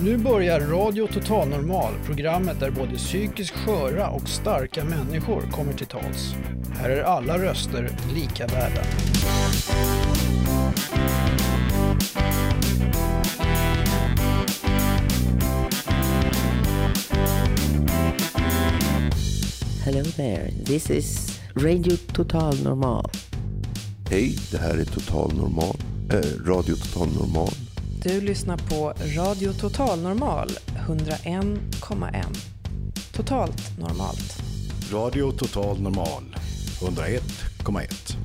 Nu börjar Radio Total Normal, programmet där både psykiskt sköra och starka människor kommer till tals. Här är alla röster lika värda. Hello there, this is Radio Total Normal. Hej, det här är Total Normal, Radio Total Normal. Du lyssnar på Radio Total Normal 101,1. Totalt normalt. Radio Total Normal 101,1.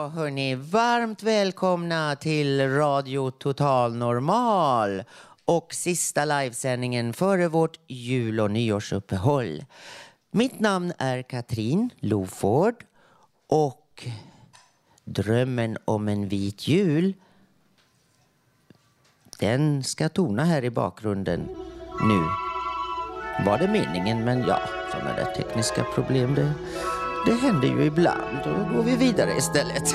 Ja, hörni, varmt välkomna till Radio Total Normal och sista livesändningen före vårt jul och nyårsuppehåll. Mitt namn är Katrin Loford och drömmen om en vit jul den ska tona här i bakgrunden nu. Var det meningen, men ja, sådana där tekniska problem det det händer ju ibland. Då går vi vidare istället.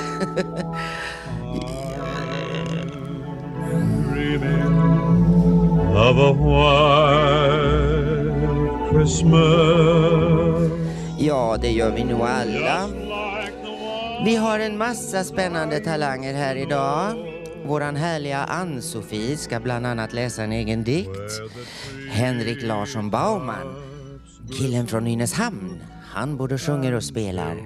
Ja, det gör vi nog alla. Vi har en massa spännande talanger här idag. Våran härliga Ann-Sofie ska bland annat läsa en egen dikt. Henrik Larsson Baumann, killen från Nynäshamn, han både sjunger och spelar.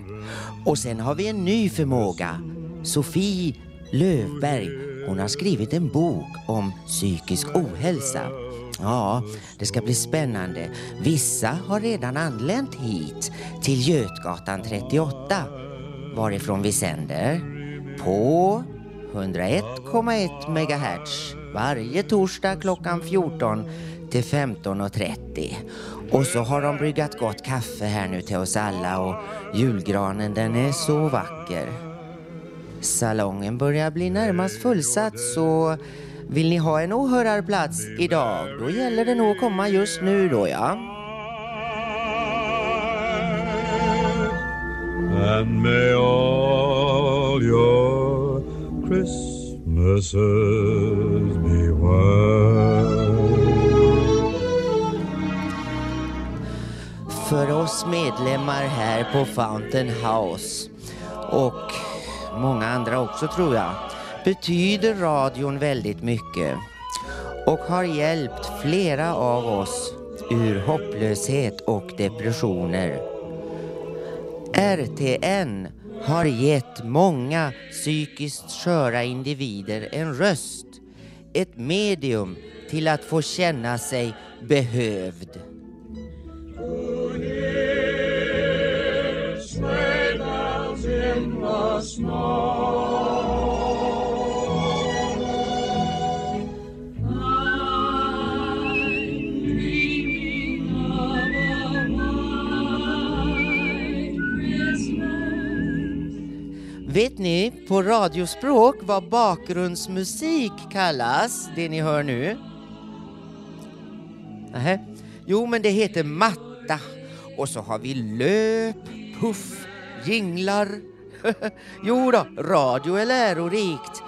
Och sen har vi en ny förmåga. Sofie Lövberg. Hon har skrivit en bok om psykisk ohälsa. Ja, det ska bli spännande. Vissa har redan anlänt hit till Götgatan 38 varifrån vi sänder på 101,1 MHz varje torsdag klockan 14 till 15.30. Och så har de bryggat gott kaffe här nu till oss alla och julgranen den är så vacker. Salongen börjar bli närmast fullsatt så vill ni ha en åhörarplats idag då gäller det nog att komma just nu då ja. And may all your Christmases be well. För oss medlemmar här på Fountain House och många andra också tror jag betyder radion väldigt mycket och har hjälpt flera av oss ur hopplöshet och depressioner. RTN har gett många psykiskt sköra individer en röst, ett medium till att få känna sig behövd. Vet ni på radiospråk vad bakgrundsmusik kallas, det ni hör nu? Nähä. Jo, men det heter matta. Och så har vi löp, puff, jinglar. jo då, radio är lärorikt.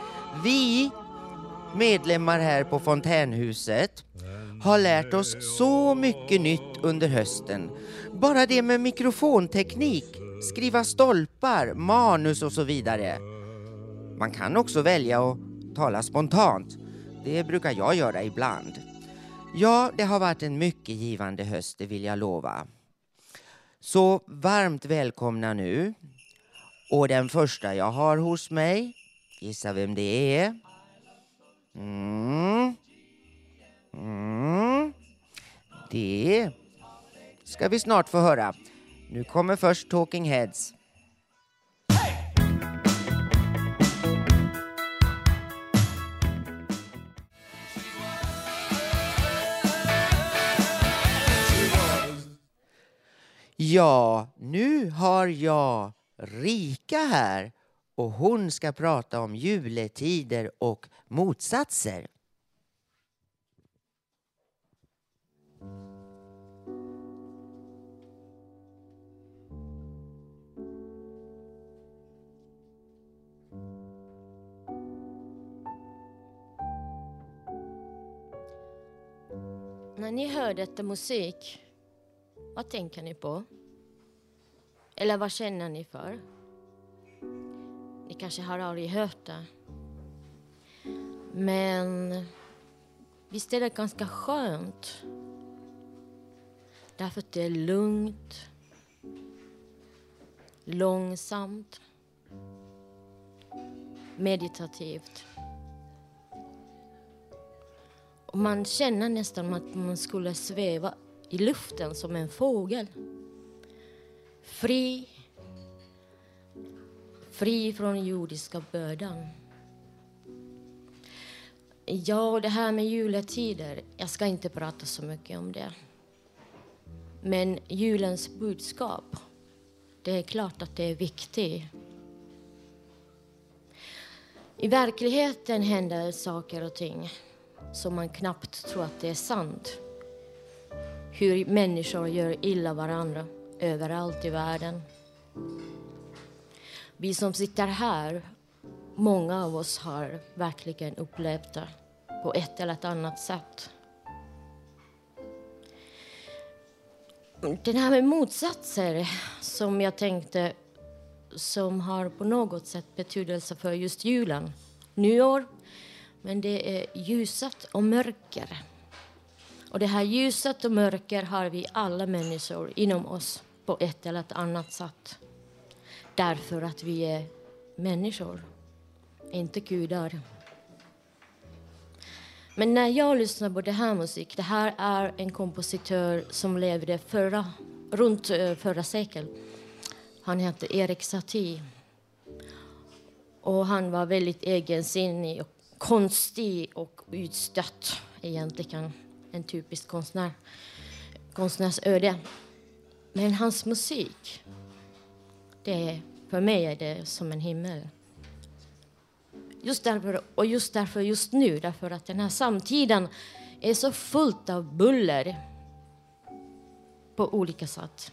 Vi medlemmar här på Fontänhuset har lärt oss så mycket nytt under hösten. Bara det med mikrofonteknik, skriva stolpar, manus och så vidare. Man kan också välja att tala spontant. Det brukar jag göra ibland. Ja, det har varit en mycket givande höst, det vill jag lova. Så varmt välkomna nu. Och den första jag har hos mig, gissa vem det är? Mm. Mm. Det ska vi snart få höra. Nu kommer först Talking Heads. Ja, nu har jag Rika här och hon ska prata om juletider och motsatser. När ni hör detta musik, vad tänker ni på? Eller vad känner ni för? Ni kanske har aldrig hört det. Men visst är det ganska skönt? Därför att det är lugnt, långsamt, meditativt. Och man känner nästan att man skulle sväva i luften som en fågel. Fri. Fri från jordiska bördan. Ja, det här med juletider, jag ska inte prata så mycket om det. Men julens budskap, det är klart att det är viktigt. I verkligheten händer saker och ting som man knappt tror att det är sant. Hur människor gör illa varandra överallt i världen. Vi som sitter här, många av oss har verkligen upplevt det på ett eller ett annat sätt. Den här med motsatser som jag tänkte som har på något sätt betydelse för just julen. Nyår, men det är ljuset och mörker. Och det här ljuset och mörker har vi alla människor inom oss på ett eller ett annat sätt. Därför att vi är människor, inte gudar. Men när jag lyssnar på det här musik, det här är en kompositör som levde förra, runt eh, förra sekel. Han hette Erik Satie. Och han var väldigt egensinnig och konstig och utstött egentligen. En typisk konstnär, konstnärsöde. Men hans musik, det är, för mig är det som en himmel. Just därför, och just därför just nu, därför att den här samtiden är så fullt av buller på olika sätt.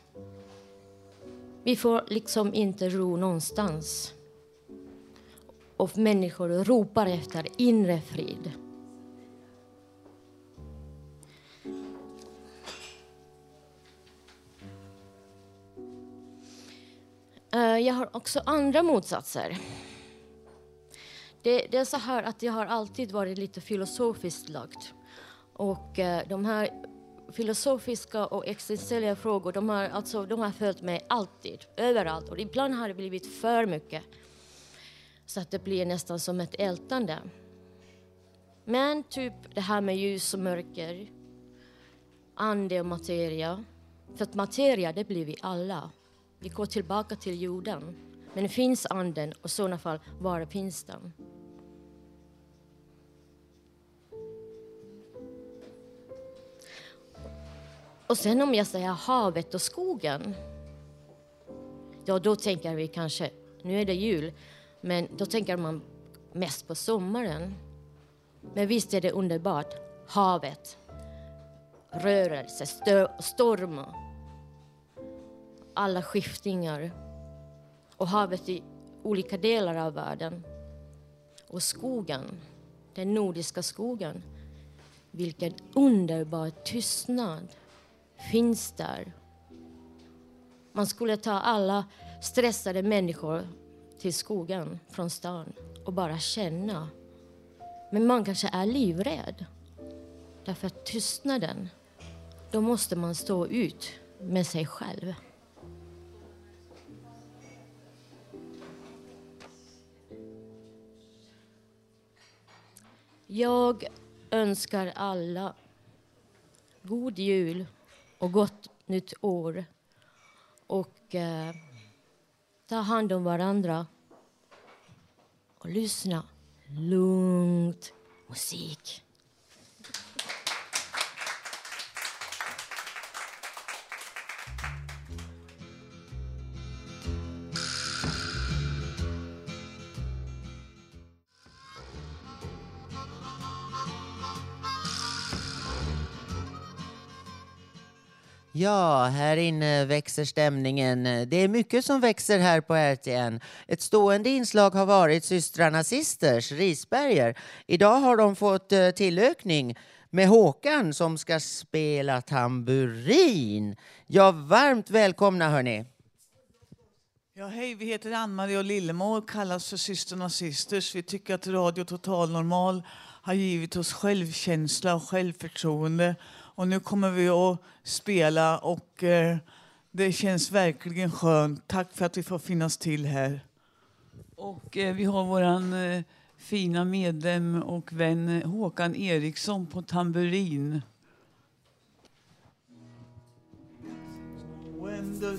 Vi får liksom inte ro någonstans. Och människor ropar efter inre frid. Eh, jag har också andra motsatser. Det, det, är så här att jag har alltid varit lite filosofiskt lagd. Och eh, de här filosofiska och existentiella frågor, de har, alltså, de har följt mig alltid, överallt. Och ibland har det blivit för mycket. Så att det blir nästan som ett ältande. Men typ det här med ljus och mörker, ande och materia. För att materia, det blir vi alla. Vi går tillbaka till jorden. Men finns anden och i sådana fall, var finns den? Och sen om jag säger havet och skogen, ja då tänker vi kanske, nu är det jul, men då tänker man mest på sommaren. Men visst är det underbart, havet, rörelse, stormar, alla skiftningar och havet i olika delar av världen. Och skogen, den nordiska skogen, vilken underbar tystnad finns där. Man skulle ta alla stressade människor till skogen från stan och bara känna. Men man kanske är livrädd. Därför att tystnaden, då måste man stå ut med sig själv. Jag önskar alla god jul och gott nytt år. Och eh, ta hand om varandra och lyssna lugnt musik. Ja, här inne växer stämningen. Det är mycket som växer här på RTN. Ett stående inslag har varit systrarna Sisters, Risberger. Idag har de fått eh, tillökning med Håkan som ska spela tamburin. Ja, varmt välkomna hörni. Ja, hej, vi heter Ann-Marie och Lillemor och kallas för Systrarna Sisters. Vi tycker att Radio Total Normal har givit oss självkänsla och självförtroende. Och nu kommer vi att spela och eh, det känns verkligen skönt. Tack för att vi får finnas till här. Och eh, vi har våran eh, fina medlem och vän Håkan Eriksson på tamburin. When the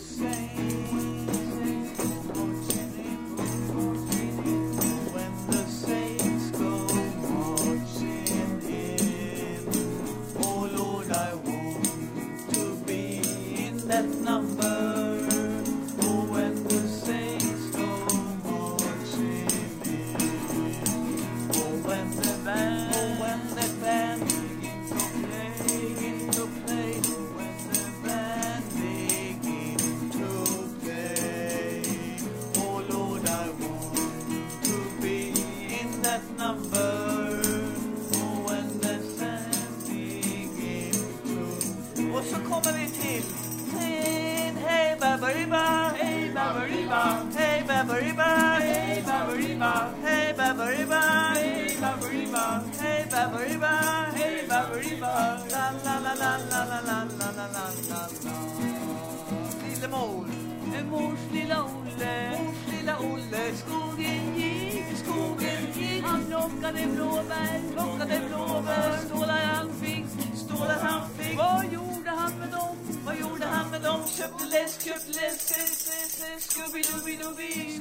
Hey Babariba, hey baberiba! hey baberiba! hey baberiba! hey baberiba! la la la la la la la la la la la la. Lillemor, mors lilla Olle, mors lilla Olle, skogen gick, skogen gick. Han plockade blåbär, plockade blåbär, stålar han fick, stålar han fick. Vad gjorde han med dem? Vad gjorde han med dem? Köpte läsk, köpte läsk, läsk, läsk, läsk, Scooby-Dooby-Dooby,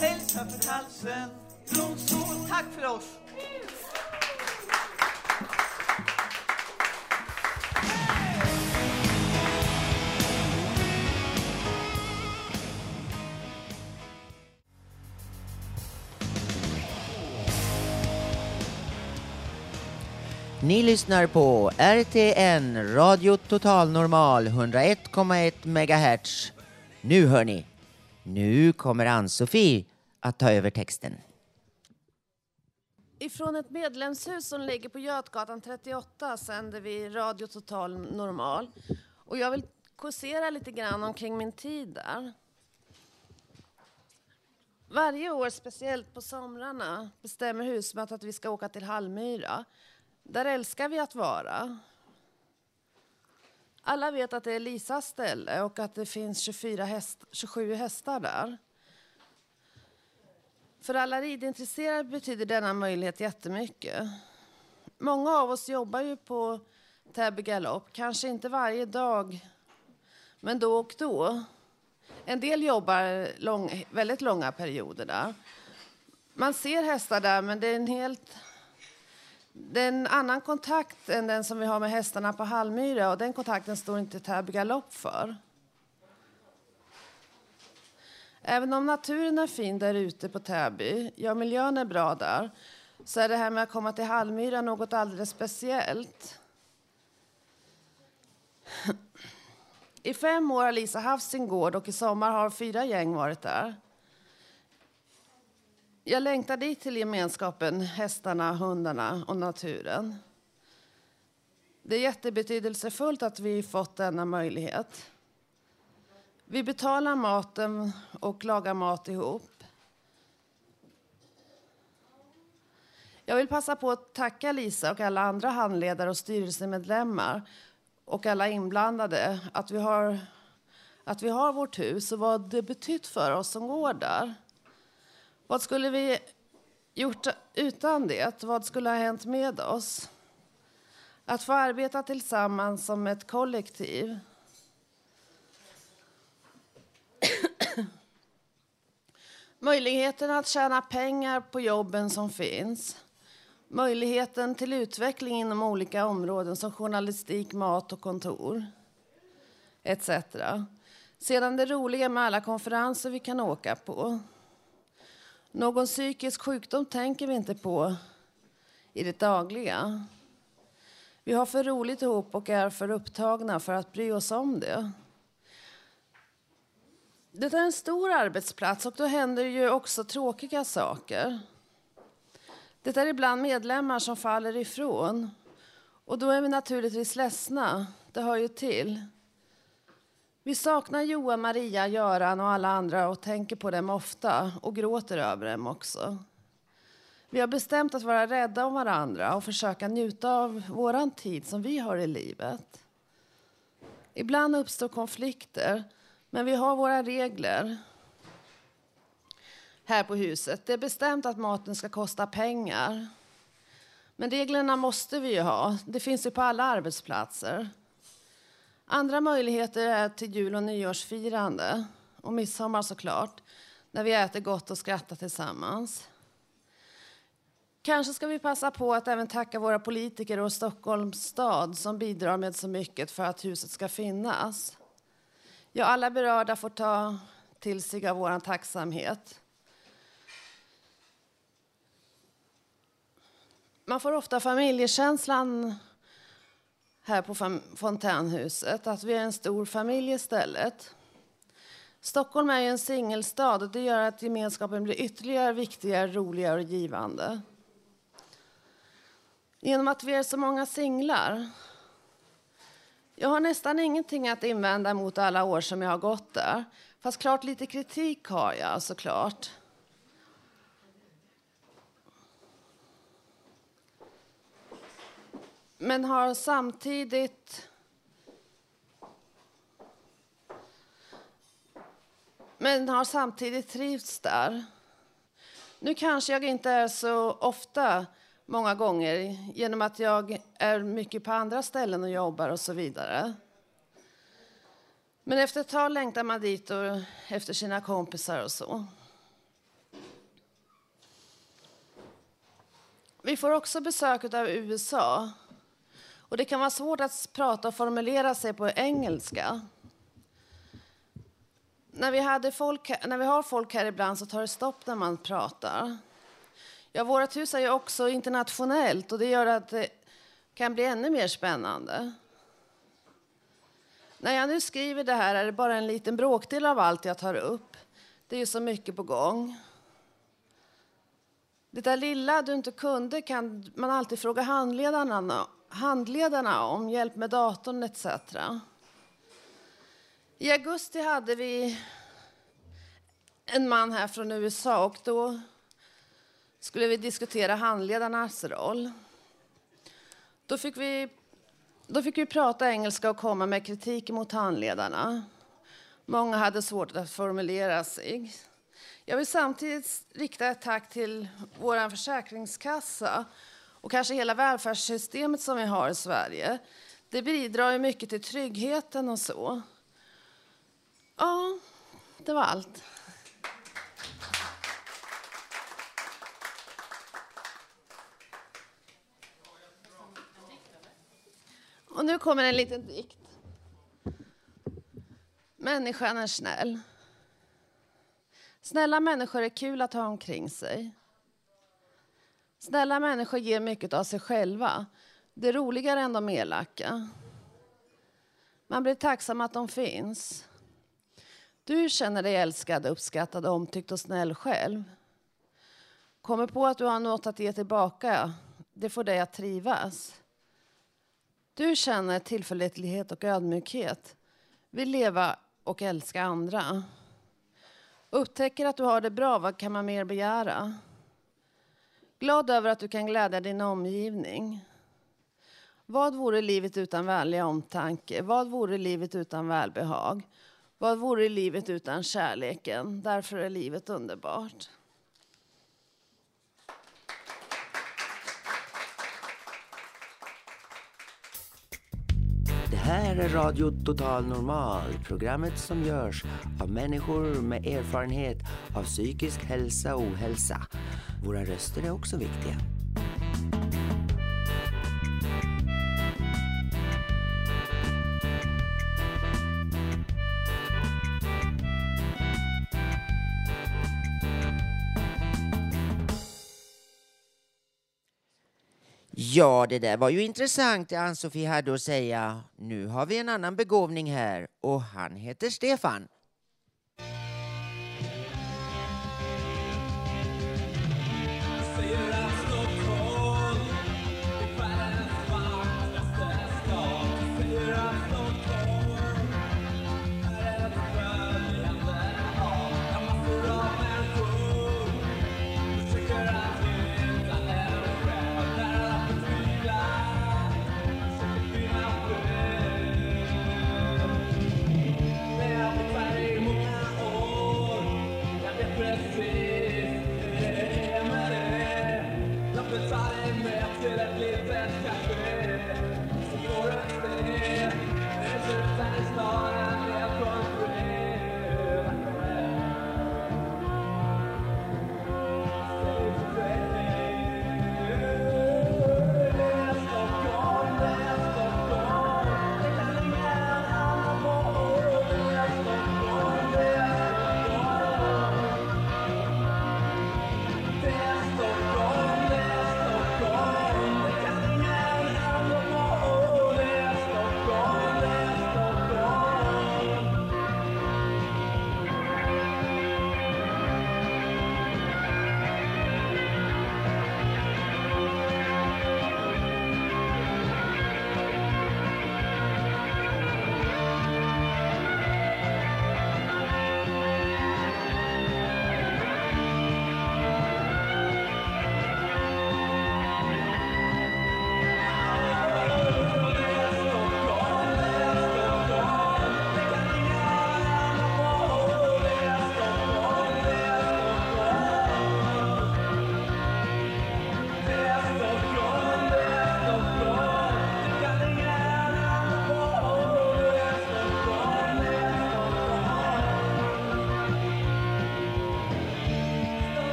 Hälsa för halsen, rosor, tack för oss. Ni lyssnar på RTN, Radio Total Normal 101,1 MHz. Nu hör ni, nu kommer Ann-Sofie att ta över texten. Ifrån ett medlemshus som ligger på Götgatan 38 sänder vi Radio Total Normal. Och jag vill kursera lite grann omkring min tid där. Varje år, speciellt på somrarna, bestämmer husmötet att vi ska åka till Hallmyra. Där älskar vi att vara. Alla vet att det är Lisas ställe och att det finns 24 häst, 27 hästar där. För alla ridintresserade betyder denna möjlighet jättemycket. Många av oss jobbar ju på Täby galopp, kanske inte varje dag, men då och då. En del jobbar lång, väldigt långa perioder där. Man ser hästar där, men det är en helt det är en annan kontakt än den som vi har med hästarna på Hallmyra och den kontakten står inte Täby galopp för. Även om naturen är fin där ute på Täby, ja miljön är bra där, så är det här med att komma till Hallmyra något alldeles speciellt. I fem år har Lisa haft sin gård och i sommar har fyra gäng varit där. Jag längtar dit till gemenskapen, hästarna, hundarna och naturen. Det är jättebetydelsefullt att vi fått denna möjlighet. Vi betalar maten och lagar mat ihop. Jag vill passa på att tacka Lisa och alla andra handledare och styrelsemedlemmar och alla inblandade att vi har, att vi har vårt hus och vad det betytt för oss som går där. Vad skulle vi gjort utan det? Vad skulle ha hänt med oss? Att få arbeta tillsammans som ett kollektiv. Möjligheten att tjäna pengar på jobben som finns. Möjligheten till utveckling inom olika områden som journalistik, mat och kontor etc. Sedan det roliga med alla konferenser vi kan åka på. Någon psykisk sjukdom tänker vi inte på i det dagliga. Vi har för roligt ihop och är för upptagna för att bry oss om det. Det är en stor arbetsplats och då händer ju också tråkiga saker. Det är ibland medlemmar som faller ifrån. Och då är vi naturligtvis ledsna. Det hör ju till. Vi saknar Johan, Maria, Göran och alla andra och tänker på dem ofta och gråter över dem också. Vi har bestämt att vara rädda om varandra och försöka njuta av våran tid som vi har i livet. Ibland uppstår konflikter, men vi har våra regler här på huset. Det är bestämt att maten ska kosta pengar. Men reglerna måste vi ju ha. Det finns ju på alla arbetsplatser. Andra möjligheter är till jul och nyårsfirande och midsommar såklart, när vi äter gott och skrattar tillsammans. Kanske ska vi passa på att även tacka våra politiker och Stockholms stad som bidrar med så mycket för att huset ska finnas. Ja, alla berörda får ta till sig av vår tacksamhet. Man får ofta familjekänslan här på fontänhuset, att vi är en stor familj istället. Stockholm är ju en singelstad och det gör att gemenskapen blir ytterligare viktigare, roligare och givande. Genom att vi är så många singlar. Jag har nästan ingenting att invända mot alla år som jag har gått där. Fast klart lite kritik har jag såklart. Men har samtidigt men har samtidigt trivts där. Nu kanske jag inte är så ofta, många gånger genom att jag är mycket på andra ställen och jobbar och så vidare. Men efter ett tag längtar man dit och efter sina kompisar och så. Vi får också besök av USA. Och det kan vara svårt att prata och formulera sig på engelska. När vi, hade folk, när vi har folk här ibland så tar det stopp när man pratar. Ja, vårt hus är ju också internationellt och det gör att det kan bli ännu mer spännande. När jag nu skriver det här är det bara en liten bråkdel av allt jag tar upp. Det är ju så mycket på gång. Det där lilla du inte kunde kan man alltid fråga handledarna handledarna om hjälp med datorn etc. I augusti hade vi en man här från USA och då skulle vi diskutera handledarnas roll. Då fick vi, då fick vi prata engelska och komma med kritik mot handledarna. Många hade svårt att formulera sig. Jag vill samtidigt rikta ett tack till vår försäkringskassa och kanske hela välfärdssystemet som vi har i Sverige. Det bidrar ju mycket till tryggheten och så. Ja, det var allt. Och nu kommer en liten dikt. Människan är snäll. Snälla människor är kul att ha omkring sig. Snälla människor ger mycket av sig själva. Det är roligare än de elaka. Man blir tacksam att de finns. Du känner dig älskad, uppskattad, omtyckt och snäll själv. Kommer på att du har något att ge tillbaka. Det får dig att trivas. Du känner tillförlitlighet och ödmjukhet. Vill leva och älska andra. Upptäcker att du har det bra, vad kan man mer begära? Glad över att du kan glädja din omgivning. Vad vore livet utan vänlig omtanke? Vad vore livet utan välbehag? Vad vore livet utan kärleken? Därför är livet underbart. Här är Radio Total Normal, programmet som görs av människor med erfarenhet av psykisk hälsa och ohälsa. Våra röster är också viktiga. Ja, det där var ju intressant det Ann-Sofie hade att säga. Nu har vi en annan begåvning här och han heter Stefan.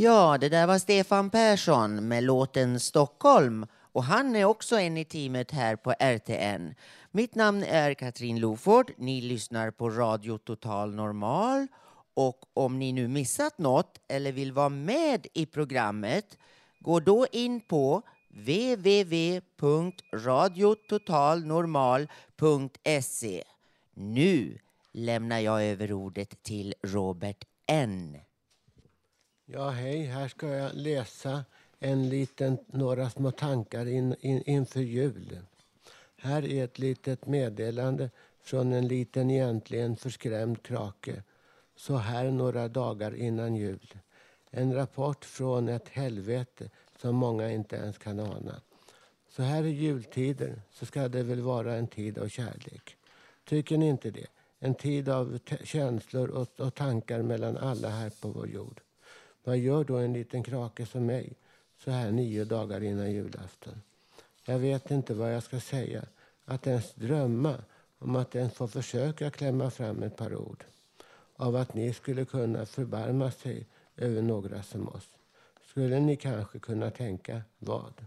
Ja, det där var Stefan Persson med låten Stockholm och han är också en i teamet här på RTN. Mitt namn är Katrin Loford. Ni lyssnar på Radio Total Normal och om ni nu missat något eller vill vara med i programmet gå då in på www.radiototalnormal.se. Nu lämnar jag över ordet till Robert N. Ja, hej. Här ska jag läsa en liten, några små tankar in, in, inför jul. Här är ett litet meddelande från en liten egentligen förskrämd krake. Så här några dagar innan jul. En rapport från ett helvete som många inte ens kan ana. Så här i jultider så ska det väl vara en tid av kärlek. Tycker ni inte det? En tid av känslor och, och tankar mellan alla här på vår jord. Vad gör då en liten krake som mig så här nio dagar innan julafton? Jag vet inte vad jag ska säga. Att ens drömma om att ens få försöka klämma fram ett par ord. Av att ni skulle kunna förbarma sig över några som oss. Skulle ni kanske kunna tänka vad?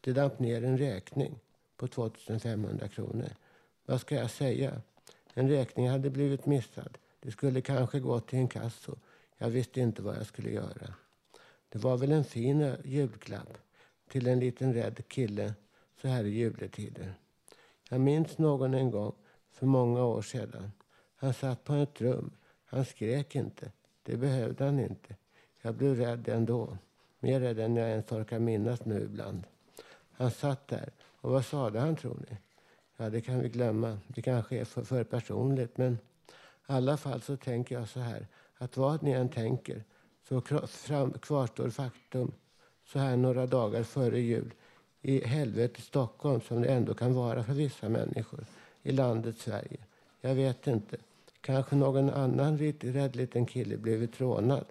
Det damp ner en räkning på 2500 kronor. Vad ska jag säga? En räkning hade blivit missad. Det skulle kanske gå till en kasso. Jag visste inte vad jag skulle göra. Det var väl en fin julklapp till en liten rädd kille så här i juletider. Jag minns någon en gång för många år sedan. Han satt på ett rum. Han skrek inte. Det behövde han inte. Jag blev rädd ändå. Mer rädd än jag ens orkar minnas nu ibland. Han satt där. Och vad sade han tror ni? Ja, det kan vi glömma. Det kanske är för, för personligt. Men i alla fall så tänker jag så här. Att vad ni än tänker så kvarstår faktum så här några dagar före jul i helvetet Stockholm som det ändå kan vara för vissa människor i landet Sverige. Jag vet inte. Kanske någon annan rädd liten kille blivit rånad.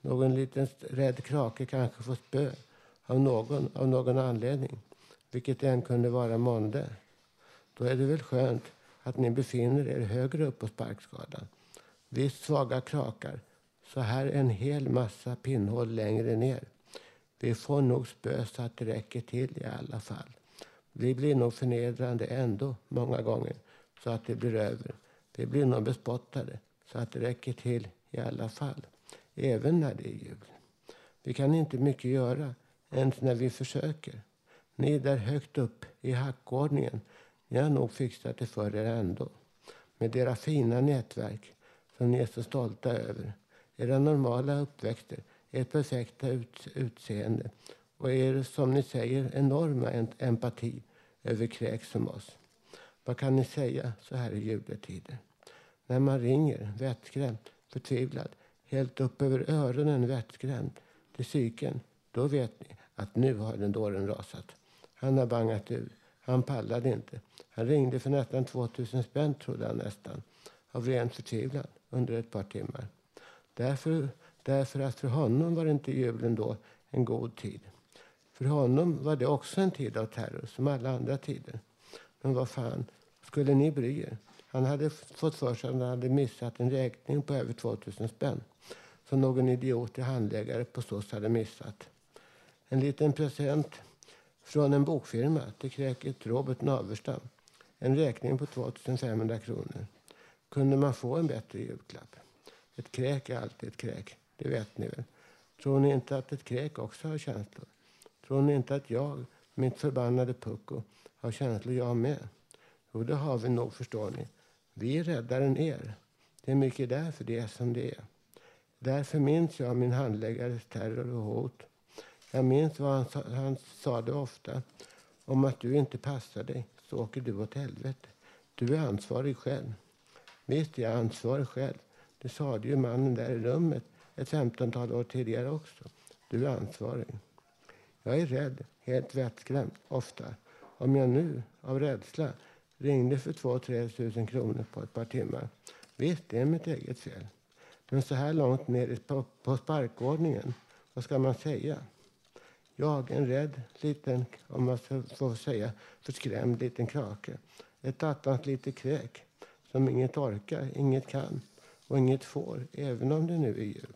Någon liten rädd krake kanske fått spö av någon av någon anledning. Vilket än kunde vara månde. Då är det väl skönt att ni befinner er högre upp på sparkskalan. Visst svaga krakar. Så här en hel massa pinnhål längre ner. Vi får nog spö så att det räcker till i alla fall. Vi blir nog förnedrande ändå många gånger så att det blir över. Vi blir nog bespottade så att det räcker till i alla fall. Även när det är jul. Vi kan inte mycket göra ens när vi försöker. Ni där högt upp i hackordningen, ni har nog fixat det för er ändå. Med era fina nätverk som ni är så stolta över. Era normala uppväxter ert perfekta ut, utseende och er, som ni säger, enorma empati över kräk som oss. Vad kan ni säga så här i juletider? När man ringer, vettskrämd, förtvivlad, helt upp över öronen vettskrämd till psyken, då vet ni att nu har den dåren rasat. Han har bangat ur. Han pallade inte. Han ringde för nästan 2000 spänn, trodde han nästan, av ren förtvivlan under ett par timmar. Därför Därför att för honom var inte julen då en god tid. För honom var det också en tid av terror, som alla andra tider. Men vad fan skulle ni bry er? Han hade fått för sig att han hade missat en räkning på över 2000 spänn. Som någon idiot i handläggare på SOS hade missat. En liten present från en bokfirma till kräket Robert Naverstam. En räkning på 2500 kronor. Kunde man få en bättre julklapp? Ett kräk är alltid ett kräk. Det vet ni väl? Tror ni inte att ett kräk också har känslor? Tror ni inte att jag, mitt förbannade pucko, har känslor jag med? Jo, det har vi nog, förstår ni. Vi är räddare än er. Det är mycket därför det är som det är. Därför minns jag min handläggares terror och hot. Jag minns vad han, sa, han sa det ofta. Om att du inte passar dig så åker du åt helvete. Du är ansvarig själv. Visst är jag ansvarig själv. Det sade ju mannen där i rummet ett femtontal år tidigare också. Du är ansvarig. Jag är rädd, helt vettskrämd, ofta. Om jag nu, av rädsla, ringde för 2-3 tusen kronor på ett par timmar. Visst, det är mitt eget fel. Men så här långt ner på, på sparkordningen, vad ska man säga? Jag, en rädd liten, om man får säga, förskrämd liten krake. Ett attans litet kräk som inget orkar, inget kan och inget får, även om det nu är jul.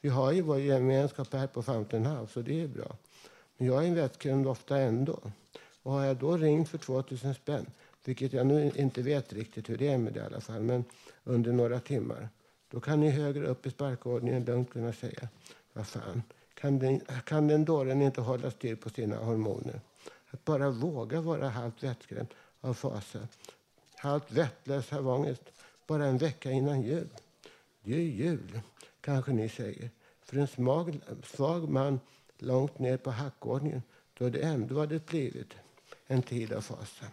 Vi har ju vår gemenskap här på Fountain House och det är bra. Men jag är en vätskund ofta ändå. Och har jag då ringt för 2000 spänn, vilket jag nu inte vet riktigt hur det är med det i alla fall, men under några timmar. Då kan ni högre upp i sparkordningen lugnt kunna säga, vad fan, kan den, kan den dåren inte hålla styr på sina hormoner? Att bara våga vara halvt vettskrämd av fasa, kallt vettlös av ångest, bara en vecka innan jul. Det är jul kanske ni säger. För en smag, svag man långt ner på hackordningen då det ändå hade blivit en tid av fasa.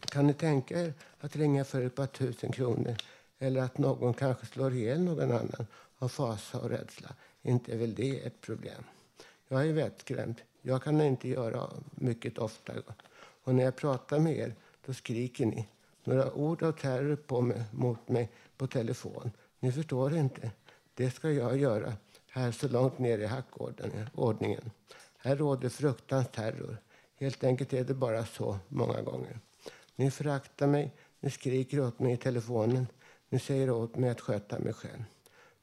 Kan ni tänka er att ringa för ett par tusen kronor eller att någon kanske slår ihjäl någon annan av fasa och rädsla? Inte är väl det ett problem? Jag är vettskrämd. Jag kan inte göra mycket ofta. Och när jag pratar med er, då skriker ni. Några ord av terror på mig, mot mig på telefon. Ni förstår inte. Det ska jag göra här så långt ner i hackordningen. Här råder fruktans terror. Helt enkelt är det bara så många gånger. Ni föraktar mig, ni skriker åt mig i telefonen. Ni säger åt mig att sköta mig själv.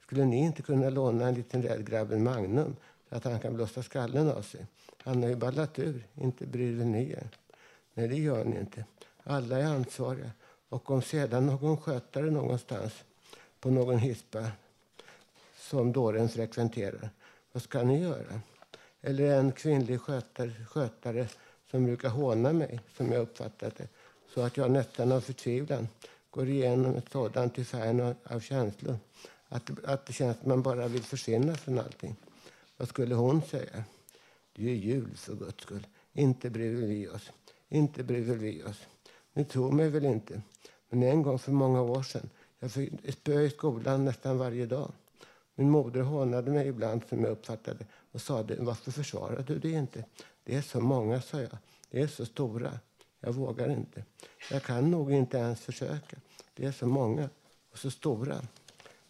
Skulle ni inte kunna låna en liten rädd grabb en Magnum så att han kan blåsa skallen av sig? Han har ju ballat ur, inte bryr ni er. Nej, det gör ni inte. Alla är ansvariga Och om sedan någon skötare någonstans på någon hispa som dåren frekventerar, vad ska ni göra? Eller en kvinnlig skötare, skötare som brukar håna mig, som jag uppfattat det, så att jag nästan av förtvivlan går igenom ett sådant ifärn av känslor att, att det känns att man bara vill försvinna från allting. Vad skulle hon säga? Det är ju jul för guds skull. Inte bryr vi oss. Inte bryr vi oss. Ni tror mig väl inte? Men en gång för många år sedan, jag fick spö i skolan nästan varje dag. Min moder hånade mig ibland som jag uppfattade och sade varför försvarar du det inte? Det är så många, sa jag. Det är så stora. Jag vågar inte. Jag kan nog inte ens försöka. Det är så många och så stora.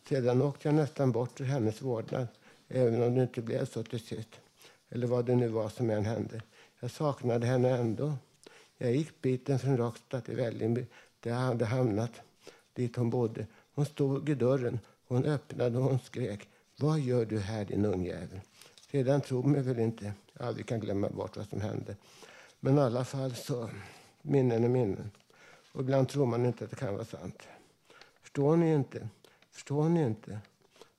Sedan åkte jag nästan bort ur hennes vårdnad, även om det inte blev så till sist. Eller vad det nu var som än hände. Jag saknade henne ändå. Jag gick biten från Råcksta till Vällingby, där jag hade hamnat, dit hon bodde. Hon stod i dörren, hon öppnade och hon skrek. Vad gör du här din ungjävel? Sedan tror mig väl inte. Jag aldrig kan glömma bort vad som hände. Men i alla fall så, minnen och minnen. Och ibland tror man inte att det kan vara sant. Förstår ni inte? Förstår ni inte?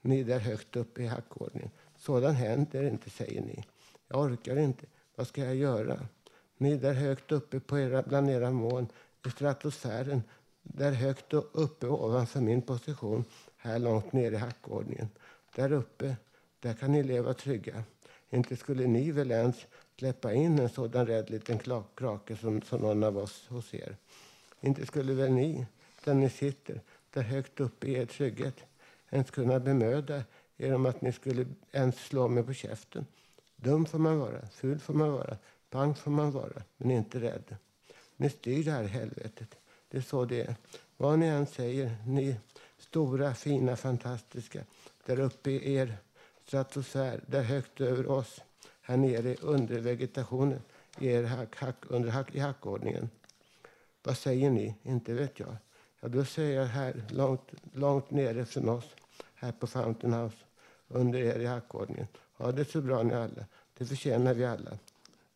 Ni där högt uppe i hackordningen. Sådant händer inte, säger ni. Jag orkar inte. Vad ska jag göra? Ni där högt uppe på era, bland era moln i stratosfären, där högt uppe ovanför min position, här långt ner i hackordningen. Där uppe, där kan ni leva trygga. Inte skulle ni väl ens släppa in en sådan rädd liten krake som, som någon av oss hos er. Inte skulle väl ni, där ni sitter, där högt uppe i er trygghet, ens kunna bemöda er om att ni skulle ens slå mig på käften. Dum får man vara, ful får man vara, pang får man vara, men inte rädd. Ni styr det här helvetet. Det är så det är. Vad ni än säger, ni stora, fina, fantastiska, där uppe i er stratosfär, där högt över oss, här nere under vegetationen, i er hack, hack, under hack, i hackordningen. Vad säger ni? Inte vet jag. Ja, då säger jag här, långt, långt nere från oss, här på Fountain House, under er i hackordningen. Ha det så bra ni alla. Det förtjänar vi alla.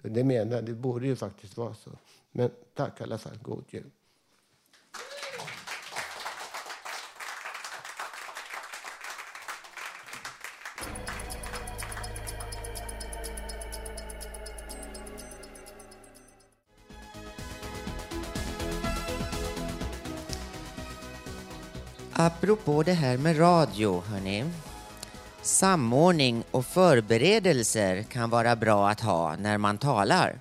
Det menar det borde ju faktiskt vara så. Men tack i alla fall. God jul. Apropå det här med radio, hörni. Samordning och förberedelser kan vara bra att ha när man talar.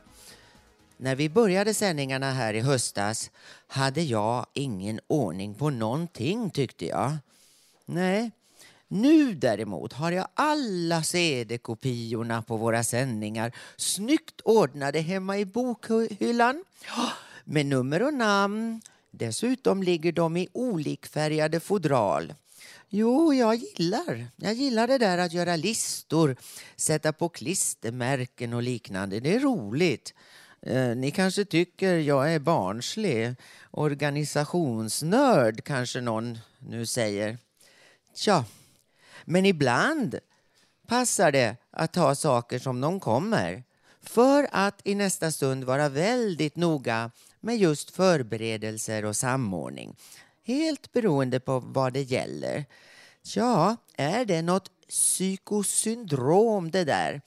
När vi började sändningarna här i höstas hade jag ingen ordning på någonting tyckte jag. Nej, nu däremot har jag alla CD-kopiorna på våra sändningar snyggt ordnade hemma i bokhyllan med nummer och namn. Dessutom ligger de i olikfärgade fodral. Jo, jag gillar. Jag gillar det där att göra listor, sätta på klistermärken och liknande. Det är roligt. Eh, ni kanske tycker jag är barnslig. Organisationsnörd kanske någon nu säger. Tja, men ibland passar det att ta saker som de kommer för att i nästa stund vara väldigt noga med just förberedelser och samordning. Helt beroende på vad det gäller. Ja, är det något psykosyndrom det där?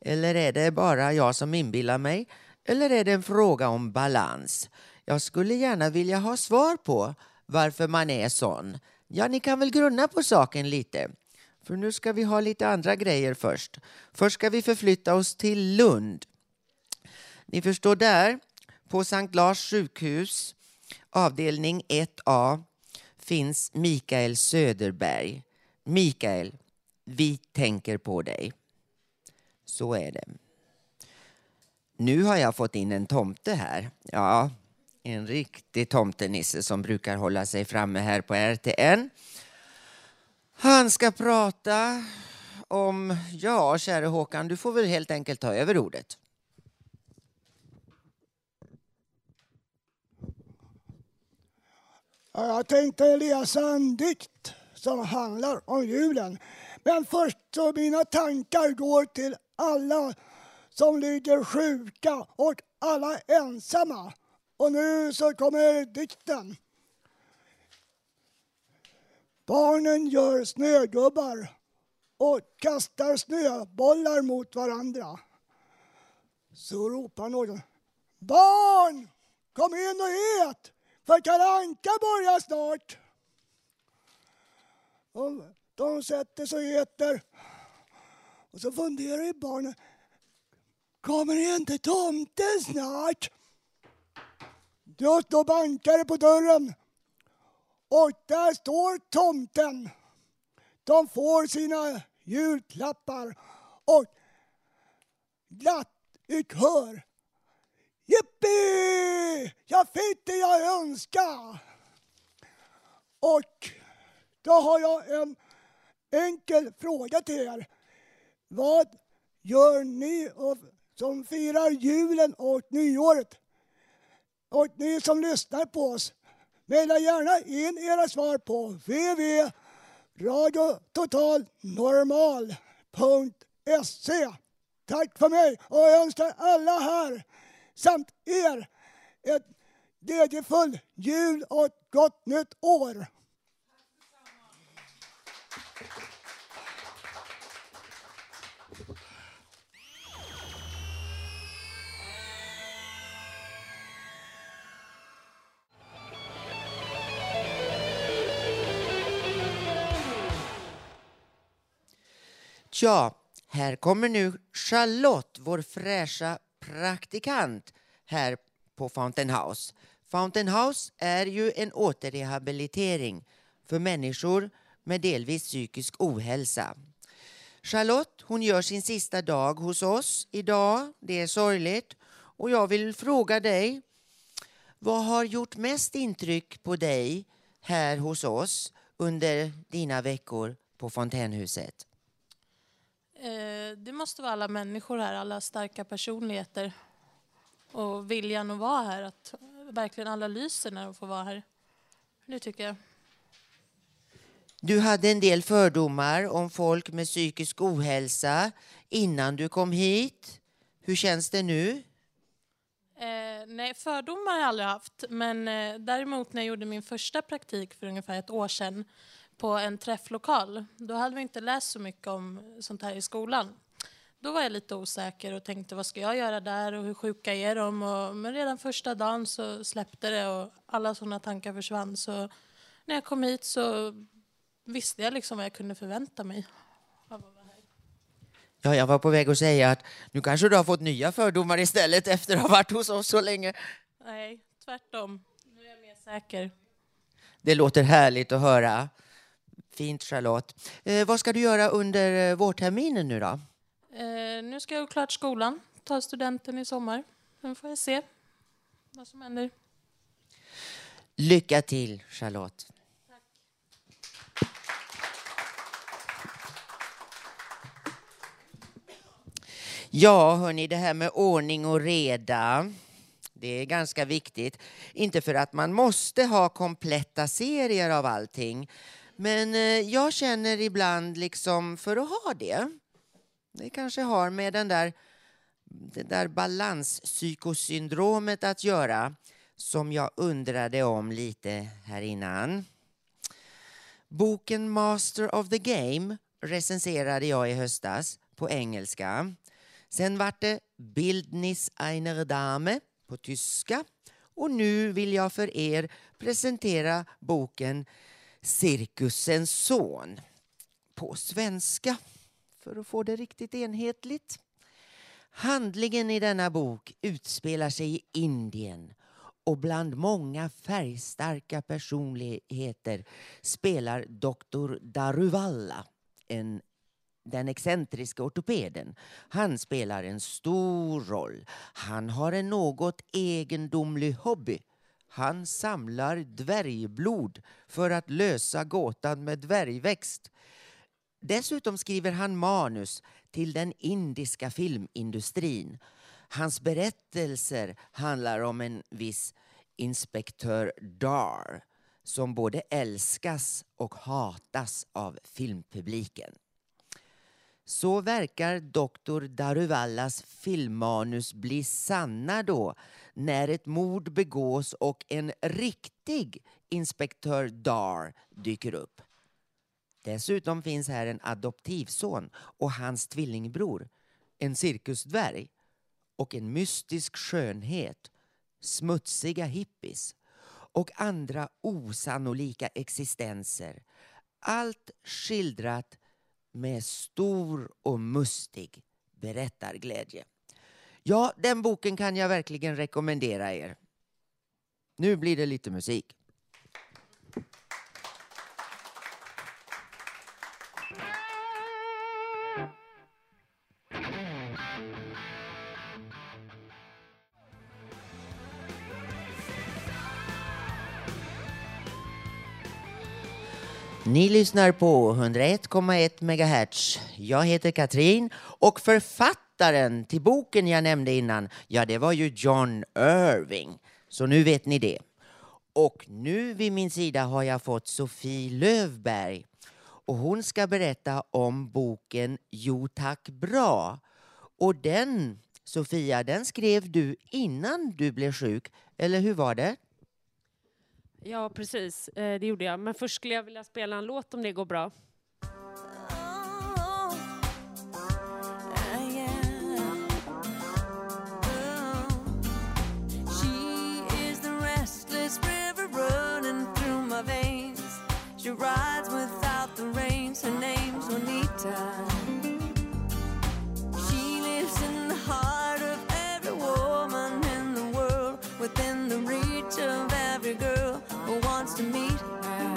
Eller är det bara jag som inbillar mig? Eller är det en fråga om balans? Jag skulle gärna vilja ha svar på varför man är sån. Ja, ni kan väl grunna på saken lite. För nu ska vi ha lite andra grejer först. Först ska vi förflytta oss till Lund. Ni förstår där, på Sankt Lars sjukhus, avdelning 1A, finns Mikael Söderberg. Mikael, vi tänker på dig. Så är det. Nu har jag fått in en tomte här. Ja, en riktig tomtenisse som brukar hålla sig framme här på RTN. Han ska prata om, ja käre Håkan, du får väl helt enkelt ta över ordet. Jag tänkte läsa en dikt som handlar om julen. Men först så mina tankar går till alla som ligger sjuka och alla ensamma. Och nu så kommer dikten. Barnen gör snögubbar och kastar snöbollar mot varandra. Så ropar någon. Barn! Kom in och ät! För Kalle Anka börjar snart. Och de sätter sig och äter. Och så funderar ju barnen. Kommer inte tomten snart? Just då bankar det på dörren. Och där står tomten. De får sina julklappar och glatt i kör. Jippi! Jag fick det jag önskade! Och då har jag en enkel fråga till er. Vad gör ni som firar julen och nyåret? Och ni som lyssnar på oss, Mejla gärna in era svar på www.radiototalnormal.se. Tack för mig och jag önskar alla här samt er ett glädjefull jul och ett gott nytt år. Ja, här kommer nu Charlotte, vår fräscha praktikant här på Fountain House. Fountain House är ju en återrehabilitering för människor med delvis psykisk ohälsa. Charlotte hon gör sin sista dag hos oss idag. Det är sorgligt. Och jag vill fråga dig, vad har gjort mest intryck på dig här hos oss under dina veckor på Fontänhuset? Eh, det måste vara alla människor här, alla starka personligheter och viljan att vara här. Att verkligen alla lyser när de får vara här. Det tycker jag. Du hade en del fördomar om folk med psykisk ohälsa innan du kom hit. Hur känns det nu? Eh, nej, fördomar har jag aldrig haft. Men eh, däremot när jag gjorde min första praktik för ungefär ett år sedan på en träfflokal. Då hade vi inte läst så mycket om sånt här i skolan. Då var jag lite osäker och tänkte vad ska jag göra där och hur sjuka är de? Och, men redan första dagen så släppte det och alla sådana tankar försvann. Så när jag kom hit så visste jag liksom vad jag kunde förvänta mig. Ja, jag var på väg att säga att nu kanske du har fått nya fördomar istället efter att ha varit hos oss så länge. Nej, tvärtom. Nu är jag mer säker. Det låter härligt att höra. Fint Charlotte. Eh, vad ska du göra under eh, vårterminen nu då? Eh, nu ska jag klart skolan, ta studenten i sommar. Sen får jag se vad som händer. Lycka till Charlotte. Ja, hörni, det här med ordning och reda. Det är ganska viktigt. Inte för att man måste ha kompletta serier av allting. Men eh, jag känner ibland liksom för att ha det. Det kanske har med den där, det där balanspsykosyndromet att göra som jag undrade om lite här innan. Boken Master of the Game recenserade jag i höstas på engelska. Sen vart det Bildnis einer Dame på tyska och nu vill jag för er presentera boken Cirkusens son på svenska för att få det riktigt enhetligt. Handlingen i denna bok utspelar sig i Indien och bland många färgstarka personligheter spelar doktor Daruvalla en den excentriska ortopeden. Han spelar en stor roll. Han har en något egendomlig hobby. Han samlar dvärgblod för att lösa gåtan med dvärgväxt. Dessutom skriver han manus till den indiska filmindustrin. Hans berättelser handlar om en viss inspektör Dar som både älskas och hatas av filmpubliken. Så verkar doktor Daruvallas filmmanus bli sanna då när ett mord begås och en riktig inspektör Dar dyker upp. Dessutom finns här en adoptivson och hans tvillingbror, en cirkusdvärg och en mystisk skönhet, smutsiga hippies och andra osannolika existenser. Allt skildrat med stor och mustig berättarglädje. Ja, den boken kan jag verkligen rekommendera er. Nu blir det lite musik. Ni lyssnar på 101,1 MHz. Jag heter Katrin och författaren till boken jag nämnde innan, ja det var ju John Irving. Så nu vet ni det. Och nu vid min sida har jag fått Sofie Lövberg och hon ska berätta om boken Jo tack bra. Och den, Sofia, den skrev du innan du blev sjuk, eller hur var det? Ja, precis. Eh, det gjorde jag. Men först skulle jag vilja spela en låt om det går bra. Oh, oh, oh. She rides without the reins. Her name's Juanita. She lives in the heart of every woman in the world, within the reach of to meet her.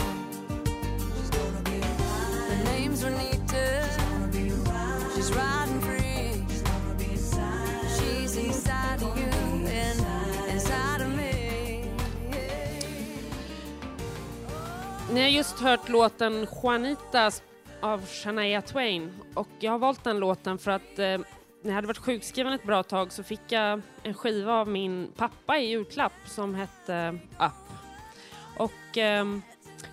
She's gonna be alive. Her name's Renita. She's gonna be alive. She's riding free. She's gonna be inside She's inside of you and inside of me. Ni har just hört låten Juanita av Shania Twain och jag har valt den låten för att eh, när jag hade varit sjukskriven ett bra tag så fick jag en skiva av min pappa i julklapp som hette ah, och eh,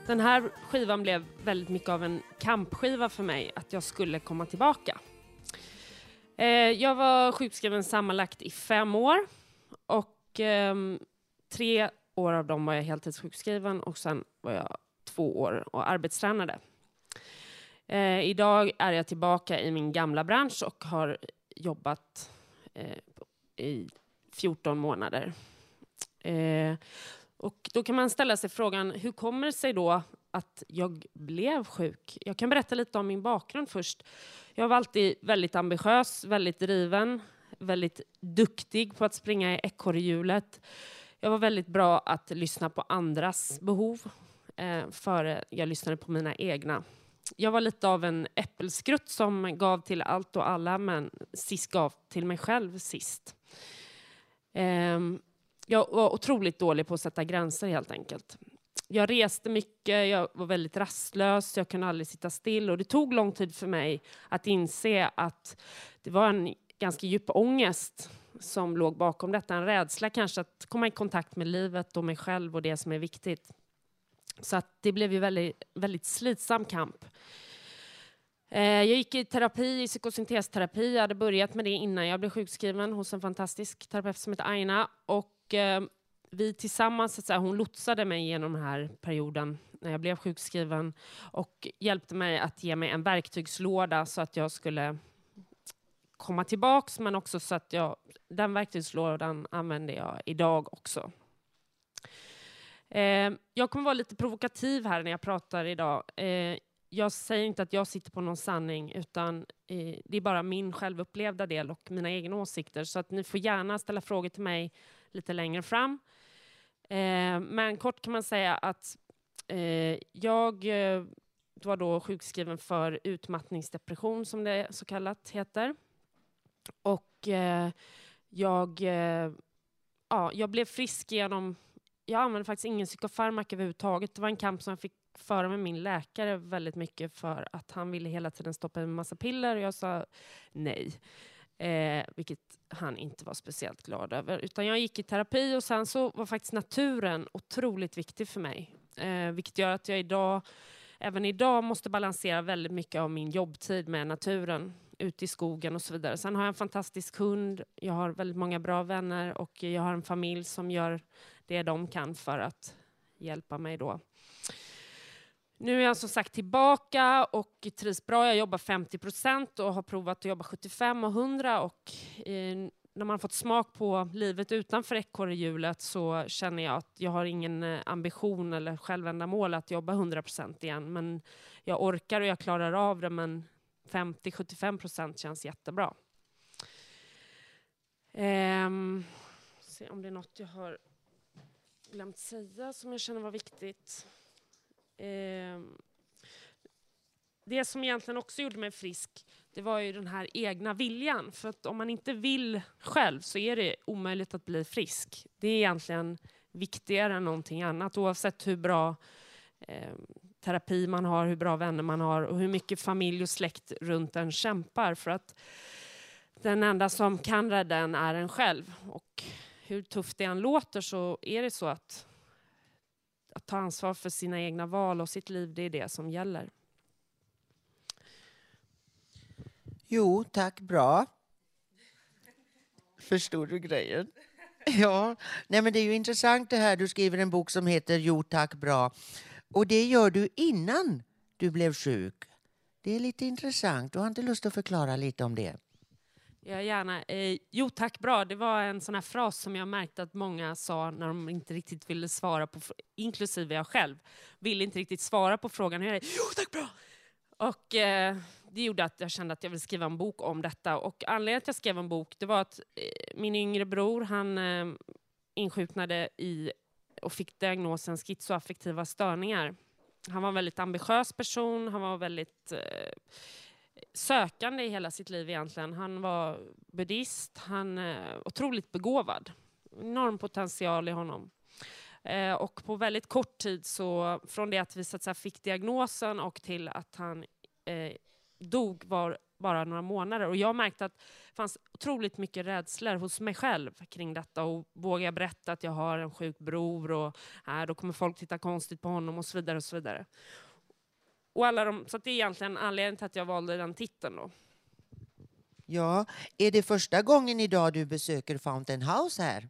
den här skivan blev väldigt mycket av en kampskiva för mig, att jag skulle komma tillbaka. Eh, jag var sjukskriven sammanlagt i fem år och eh, tre år av dem var jag heltidssjukskriven och sen var jag två år och arbetstränade. Eh, idag är jag tillbaka i min gamla bransch och har jobbat eh, i 14 månader. Eh, och då kan man ställa sig frågan, hur kommer det sig då att jag blev sjuk? Jag kan berätta lite om min bakgrund först. Jag var alltid väldigt ambitiös, väldigt driven, väldigt duktig på att springa i ekorrhjulet. Jag var väldigt bra att lyssna på andras behov eh, före jag lyssnade på mina egna. Jag var lite av en äppelskrutt som gav till allt och alla men sist gav till mig själv sist. Eh, jag var otroligt dålig på att sätta gränser helt enkelt. Jag reste mycket, jag var väldigt rastlös, jag kunde aldrig sitta still och det tog lång tid för mig att inse att det var en ganska djup ångest som låg bakom detta. En rädsla kanske att komma i kontakt med livet och mig själv och det som är viktigt. Så att det blev ju väldigt, väldigt slitsam kamp. Eh, jag gick i terapi, i psykosyntesterapi. Jag hade börjat med det innan jag blev sjukskriven hos en fantastisk terapeut som heter Aina. Och eh, vi tillsammans, så att säga, hon lotsade mig genom den här perioden när jag blev sjukskriven och hjälpte mig att ge mig en verktygslåda så att jag skulle komma tillbaks men också så att jag, den verktygslådan använder jag idag också. Eh, jag kommer vara lite provokativ här när jag pratar idag. Eh, jag säger inte att jag sitter på någon sanning, utan eh, det är bara min självupplevda del och mina egna åsikter. Så att ni får gärna ställa frågor till mig lite längre fram. Eh, men kort kan man säga att eh, jag eh, var då sjukskriven för utmattningsdepression, som det så kallat heter. Och eh, jag, eh, ja, jag blev frisk genom jag använde faktiskt ingen psykofarmaka överhuvudtaget. Det var en kamp som jag fick föra med min läkare väldigt mycket för att han ville hela tiden stoppa in en massa piller och jag sa nej. Eh, vilket han inte var speciellt glad över. Utan jag gick i terapi och sen så var faktiskt naturen otroligt viktig för mig. Eh, vilket gör att jag idag, även idag måste balansera väldigt mycket av min jobbtid med naturen ute i skogen och så vidare. Sen har jag en fantastisk hund, jag har väldigt många bra vänner och jag har en familj som gör det de kan för att hjälpa mig då. Nu är jag som sagt tillbaka och trivs bra. Jag jobbar 50 procent och har provat att jobba 75 och 100 och eh, när man har fått smak på livet utanför ekorrhjulet så känner jag att jag har ingen eh, ambition eller självändamål att jobba 100 procent igen. Men jag orkar och jag klarar av det men 50-75 procent känns jättebra. Ehm, se om det är något jag har glömt säga som jag känner var viktigt. Ehm, det som egentligen också gjorde mig frisk, det var ju den här egna viljan. För att om man inte vill själv så är det omöjligt att bli frisk. Det är egentligen viktigare än någonting annat oavsett hur bra eh, terapi man har, hur bra vänner man har och hur mycket familj och släkt runt en kämpar. För att den enda som kan rädda en är en själv. Och hur tufft det än låter så är det så att att ta ansvar för sina egna val och sitt liv, det är det som gäller. Jo, tack, bra. Förstod du grejen? Ja, nej men det är ju intressant det här. Du skriver en bok som heter Jo tack bra. Och det gör du innan du blev sjuk. Det är lite intressant. Du har inte lust att förklara lite om det? Ja, gärna. Eh, jo tack, bra. Det var en sån här fras som jag märkte att många sa när de inte riktigt ville svara på, inklusive jag själv, ville inte riktigt svara på frågan. Hur är det? Jo tack, bra! Och eh, det gjorde att jag kände att jag ville skriva en bok om detta. Och anledningen till att jag skrev en bok, det var att eh, min yngre bror, han eh, insjuknade i och fick diagnosen schizoaffektiva störningar. Han var en väldigt ambitiös person, han var väldigt eh, sökande i hela sitt liv egentligen. Han var buddhist, han är otroligt begåvad. Enorm potential i honom. Eh, och på väldigt kort tid, så från det att vi så att säga, fick diagnosen och till att han eh, dog var bara några månader. Och jag märkte att det fanns otroligt mycket rädslor hos mig själv kring detta. Och vågar jag berätta att jag har en sjuk bror och äh, då kommer folk titta konstigt på honom och så vidare. Och så vidare. Och alla de, så det är egentligen anledningen till att jag valde den titeln. Då. Ja, är det första gången idag du besöker Fountain House här?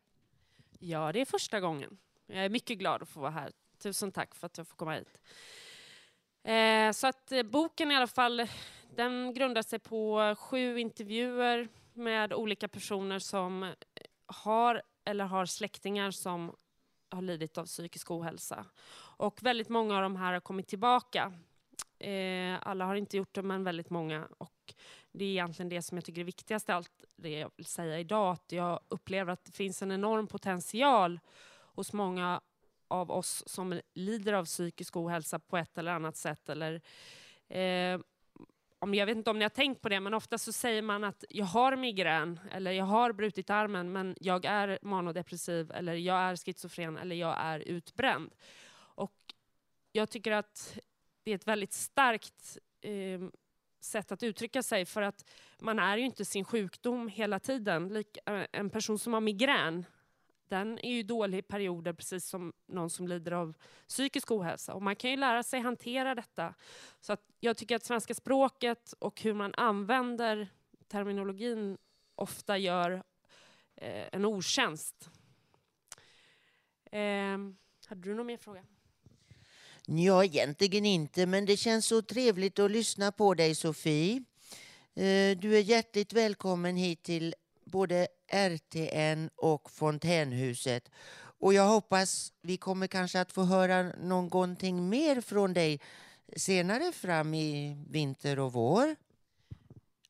Ja, det är första gången. Jag är mycket glad att få vara här. Tusen tack för att jag får komma hit. Eh, så att eh, boken i alla fall, den grundar sig på sju intervjuer med olika personer som har eller har släktingar som har lidit av psykisk ohälsa. Och väldigt många av de här har kommit tillbaka Eh, alla har inte gjort det, men väldigt många. Och det är egentligen det som jag tycker är viktigast av allt det jag vill säga idag. Att jag upplever att det finns en enorm potential hos många av oss som lider av psykisk ohälsa på ett eller annat sätt. Eller, eh, om, jag vet inte om ni har tänkt på det, men ofta så säger man att jag har migrän, eller jag har brutit armen, men jag är manodepressiv, eller jag är schizofren, eller jag är utbränd. Och jag tycker att det är ett väldigt starkt eh, sätt att uttrycka sig för att man är ju inte sin sjukdom hela tiden. Lik, eh, en person som har migrän, den är ju dålig i perioder precis som någon som lider av psykisk ohälsa. Och man kan ju lära sig hantera detta. Så att jag tycker att svenska språket och hur man använder terminologin ofta gör eh, en otjänst. Eh, hade du någon mer fråga? Ja, egentligen inte, men det känns så trevligt att lyssna på dig, Sofie. Eh, du är hjärtligt välkommen hit till både RTN och Fontänhuset. Och jag hoppas vi kommer kanske att få höra någonting mer från dig senare fram i vinter och vår.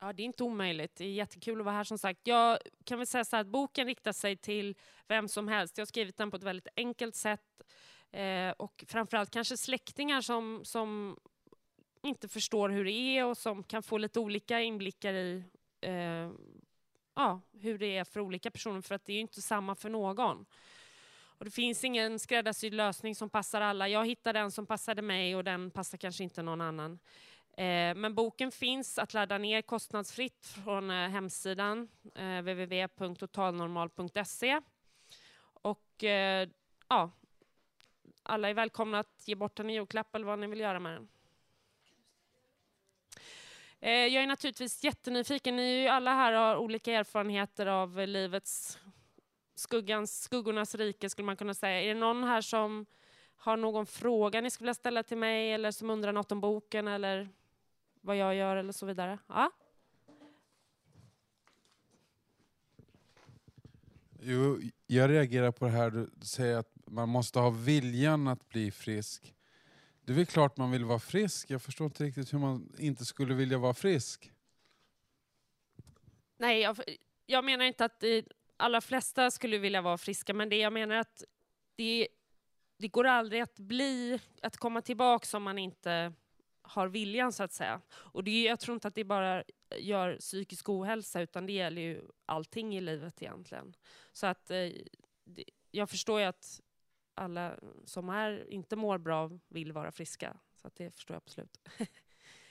Ja, det är inte omöjligt. Det är jättekul att vara här som sagt. Jag kan väl säga så att boken riktar sig till vem som helst. Jag har skrivit den på ett väldigt enkelt sätt Eh, och framförallt kanske släktingar som, som inte förstår hur det är och som kan få lite olika inblickar i eh, ja, hur det är för olika personer, för att det är ju inte samma för någon. Och det finns ingen skräddarsydd lösning som passar alla. Jag hittade den som passade mig och den passar kanske inte någon annan. Eh, men boken finns att ladda ner kostnadsfritt från eh, hemsidan eh, www.totalnormal.se. Och eh, ja, alla är välkomna att ge bort den i julklapp eller vad ni vill göra med den. Eh, jag är naturligtvis jättenyfiken. Ni är ju alla här har olika erfarenheter av livets skuggans, skuggornas rike skulle man kunna säga. Är det någon här som har någon fråga ni skulle vilja ställa till mig eller som undrar något om boken eller vad jag gör eller så vidare. Ja. Jo, jag reagerar på det här du säger att man måste ha viljan att bli frisk. Det är väl klart man vill vara frisk. Jag förstår inte riktigt hur man inte skulle vilja vara frisk. Nej, jag, jag menar inte att de allra flesta skulle vilja vara friska, men det jag menar att det, det går aldrig att bli, att komma tillbaka om man inte har viljan så att säga. Och det, jag tror inte att det bara gör psykisk ohälsa utan det gäller ju allting i livet egentligen. Så att eh, det, jag förstår ju att alla som är, inte mår bra vill vara friska. Så att det förstår jag absolut.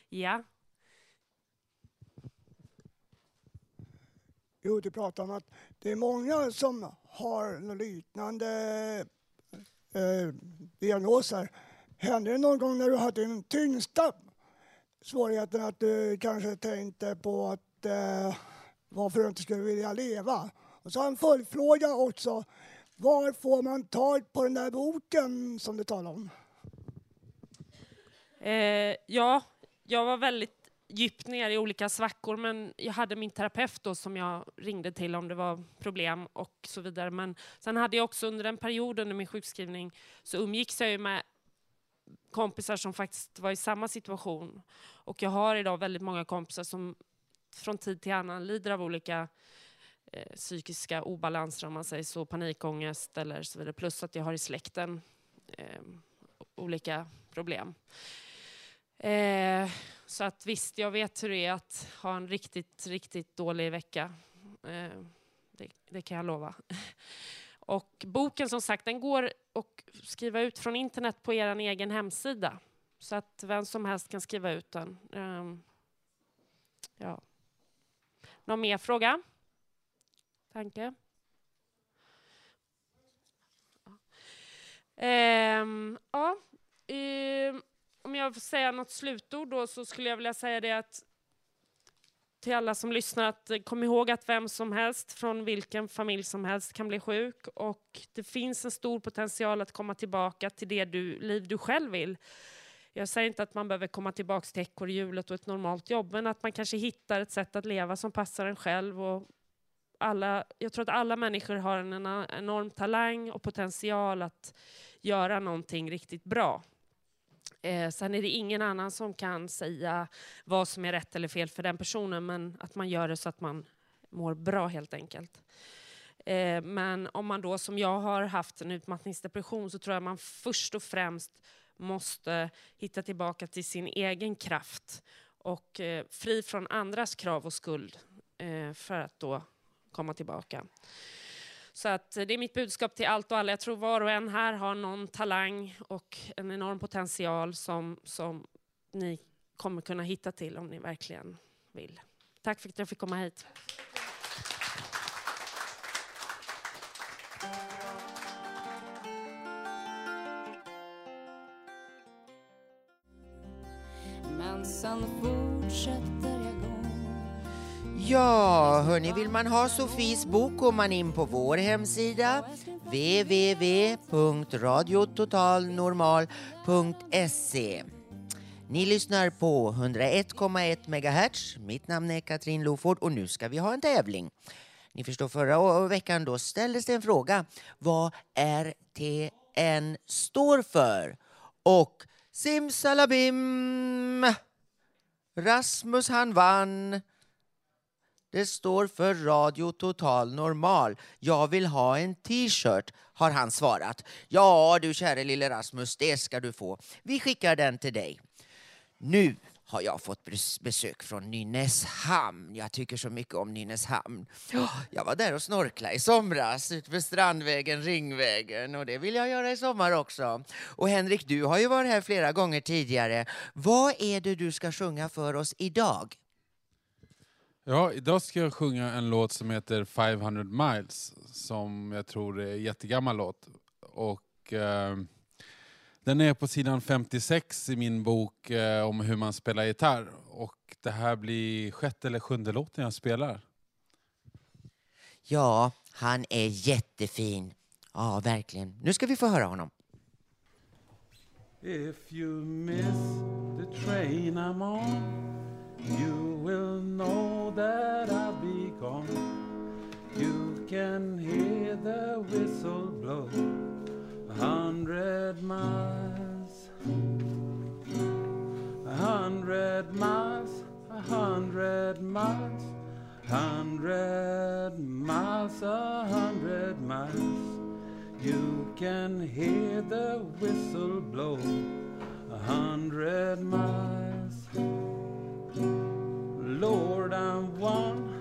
ja. Jo, du pratar om att det är många som har liknande eh, diagnoser. Hände det någon gång när du hade den tyngsta svårigheten att du kanske tänkte på att eh, varför du inte skulle vilja leva? Och så har jag en följdfråga också. Var får man tag på den där boken som du talar om? Eh, ja, jag var väldigt djupt ner i olika svackor men jag hade min terapeut då som jag ringde till om det var problem och så vidare. Men sen hade jag också under en period under min sjukskrivning så umgicks jag ju med kompisar som faktiskt var i samma situation. Och jag har idag väldigt många kompisar som från tid till annan lider av olika eh, psykiska obalanser om man säger så, panikångest eller så vidare. Plus att jag har i släkten eh, olika problem. Eh, så att visst, jag vet hur det är att ha en riktigt, riktigt dålig vecka. Eh, det, det, kan jag lova. Och boken som sagt, den går att skriva ut från internet på er egen hemsida. Så att vem som helst kan skriva ut den. Eh, ja. Någon mer fråga? Tanke? Um, ja. Um, om jag får säga något slutord då så skulle jag vilja säga det att till alla som lyssnar att kom ihåg att vem som helst från vilken familj som helst kan bli sjuk och det finns en stor potential att komma tillbaka till det du, liv du själv vill. Jag säger inte att man behöver komma tillbaka till ekorrhjulet och ett normalt jobb men att man kanske hittar ett sätt att leva som passar en själv och alla, jag tror att alla människor har en enorm talang och potential att göra någonting riktigt bra. Eh, sen är det ingen annan som kan säga vad som är rätt eller fel för den personen, men att man gör det så att man mår bra helt enkelt. Eh, men om man då som jag har haft en utmattningsdepression så tror jag man först och främst måste hitta tillbaka till sin egen kraft och eh, fri från andras krav och skuld eh, för att då komma tillbaka. Så att eh, det är mitt budskap till allt och alla. Jag tror var och en här har någon talang och en enorm potential som, som ni kommer kunna hitta till om ni verkligen vill. Tack för att jag fick komma hit. Ja, hörni, vill man ha Sofies bok går man in på vår hemsida www.radiototalnormal.se Ni lyssnar på 101,1 MHz. Mitt namn är Katrin Loford och nu ska vi ha en tävling. Ni förstår, förra veckan då ställdes det en fråga. Vad RTN står för? Och simsalabim! Rasmus han vann det står för Radio Total Normal. Jag vill ha en t-shirt, har han svarat. Ja du käre lille Rasmus, det ska du få. Vi skickar den till dig. Nu har jag fått besök från Nynäshamn. Jag tycker så mycket om Nynäshamn. Jag var där och snorklade i somras utför Strandvägen, Ringvägen och det vill jag göra i sommar också. Och Henrik, du har ju varit här flera gånger tidigare. Vad är det du ska sjunga för oss idag? Ja, idag ska jag sjunga en låt som heter 500 miles som jag tror är en jättegammal låt. Och, eh, den är på sidan 56 i min bok eh, om hur man spelar gitarr. Och det här blir sjätte eller sjunde låten jag spelar. Ja, han är jättefin. Ja, verkligen. Nu ska vi få höra honom. If you miss the train I'm on, you will know that I'll be gone. You can hear the whistle blow a hundred miles, a hundred miles, a hundred miles, a hundred miles, a hundred miles. You can hear the whistle blow a hundred miles. Lord, I'm one,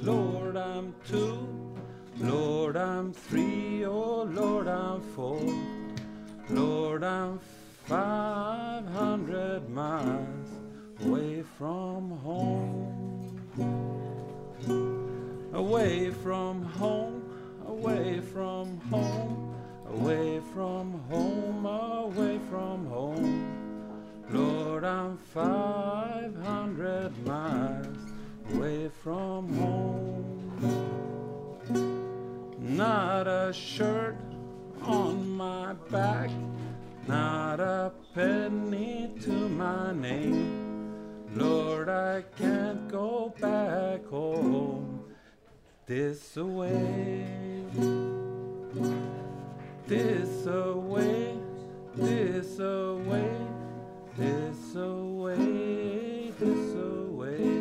Lord, I'm two, Lord, I'm three. Oh, Lord, I'm four, Lord, I'm five hundred miles away from home, away from home, away from home, away from home, away from home. Lord, I'm five hundred miles away from home. Not a shirt on my back, not a penny to my name. Lord, I can't go back home this away, this away, this away, this away, this away.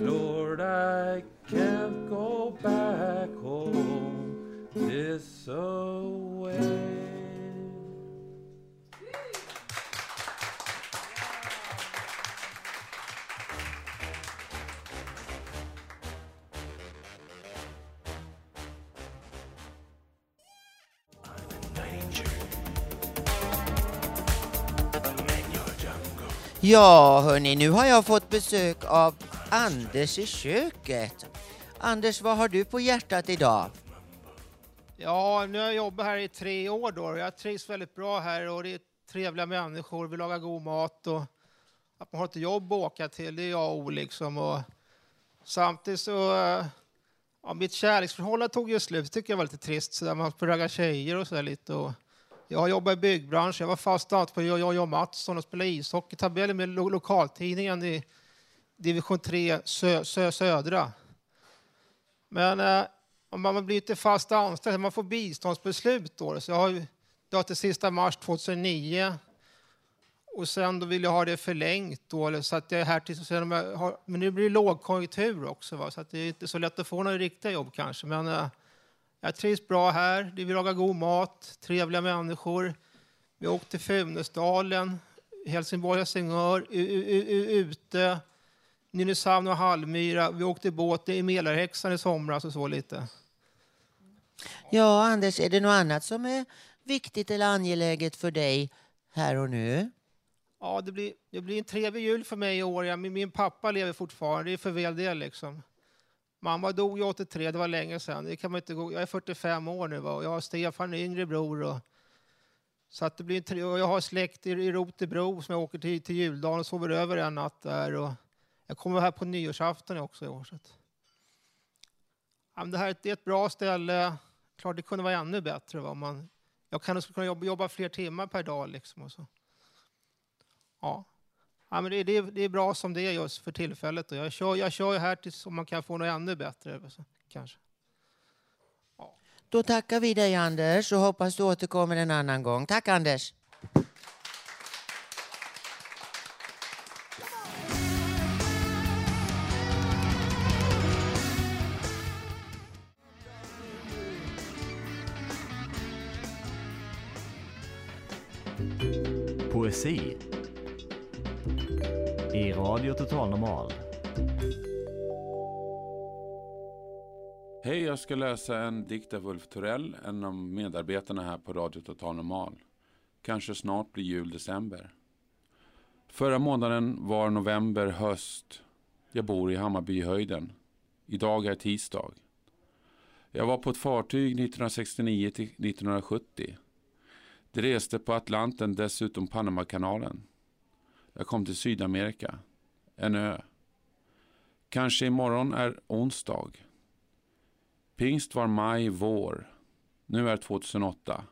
Lord, I can't go back home this away. Ja, hörni, nu har jag fått besök av Anders i köket. Anders, vad har du på hjärtat idag? Ja, nu har jag jobbat här i tre år då. Jag trivs väldigt bra här och det är trevliga människor. Vi lagar god mat och att man har ett jobb att åka till, det är jag och liksom. Och samtidigt så, ja, mitt kärleksförhållande tog ju slut. Det tycker jag var lite trist. Så där man får ragga tjejer och så där lite. Och jag har jobbat i byggbranschen. Jag var fast anställd på Jojo Mattsson och spelade ishockeytabeller med lo lokaltidningen i division 3 sö sö södra. Men eh, om man blir inte fast anställd, man får biståndsbeslut då. Så jag har det var till sista mars 2009. Och sen då vill jag ha det förlängt då, eller så att jag är här tills sen har, Men nu blir det lågkonjunktur också, va? så att det är inte så lätt att få några riktiga jobb kanske. Men eh, jag trivs bra här. Vi lagar god mat, trevliga människor. Vi åkte till Funäsdalen, Helsingborg, Helsingör, ute, Nynäshamn och Hallmyra. Vi åkte båt i Mälarhäxan i somras och så lite. Ja, Anders, är det något annat som är viktigt eller angeläget för dig här och nu? Ja, det blir, det blir en trevlig jul för mig i år. Ja, min, min pappa lever fortfarande, det är för väl det liksom. Mamma dog ju 83, det var länge sedan. Det kan man inte gå. Jag är 45 år nu va? och jag har Stefan, yngre bror. Och, så att det blir en tre, och jag har släkt i, i Rotebro som jag åker till, till juldagen och sover över en natt där. Och jag kommer här på nyårsafton också i år. Så att, ja, men det här är ett- det är ett bra ställe. Klart det kunde vara ännu bättre. Va? Man, jag kan skulle kunna jobba, jobba fler timmar per dag. Liksom och så. Ja. Ja, men det, det, är- det är bra som det är just för tillfället. Och jag, kör, jag kör ju här tills om man kan få något ännu bättre. Kanske. Ja. Då tackar vi dig Anders och hoppas du återkommer en annan gång. Tack Anders! Total Normal. Hej, jag ska läsa en dikt av Ulf Torell, en av medarbetarna här på Radio Total Normal. Kanske snart blir jul, december. Förra månaden var november, höst. Jag bor i Hammarbyhöjden. Idag är tisdag. Jag var på ett fartyg 1969 till 1970. Det reste på Atlanten, dessutom Panamakanalen. Jag kom till Sydamerika. En ö. Kanske imorgon är onsdag. Pingst var maj, vår. Nu är 2008.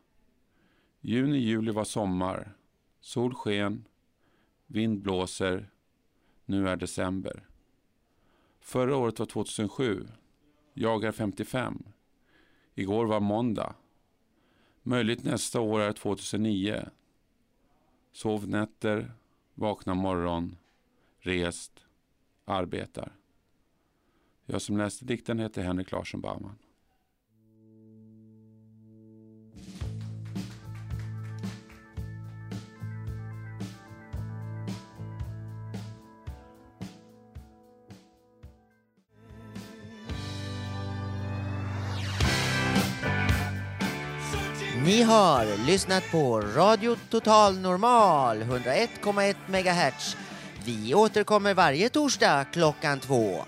Juni, juli var sommar. Sol sken, vind blåser, nu är december. Förra året var 2007. Jag är 55. Igår var måndag. Möjligt nästa år är 2009. Sov nätter, vakna morgon, rest, arbetar. Jag som läste dikten heter Henrik Larsson Baumann. Ni har lyssnat på Radio Total Normal 101,1 MHz. Vi återkommer varje torsdag klockan två.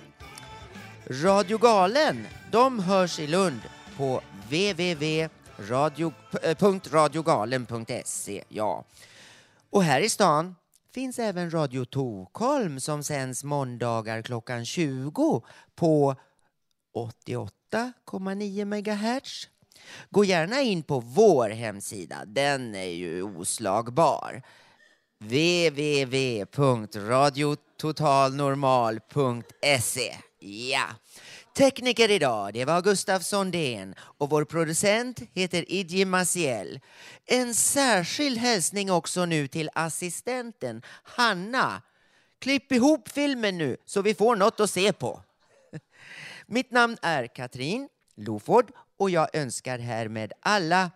Radio Galen, de hörs i Lund på www.radiogalen.se. Eh, ja. Och här i stan finns även Radio Tokholm som sänds måndagar klockan 20 på 88,9 MHz. Gå gärna in på vår hemsida, den är ju oslagbar www.radiototalnormal.se Ja. Tekniker idag, det var Gustav Sondén och vår producent heter Idje Maciel. En särskild hälsning också nu till assistenten Hanna. Klipp ihop filmen nu så vi får något att se på. Mitt namn är Katrin Loford och jag önskar härmed alla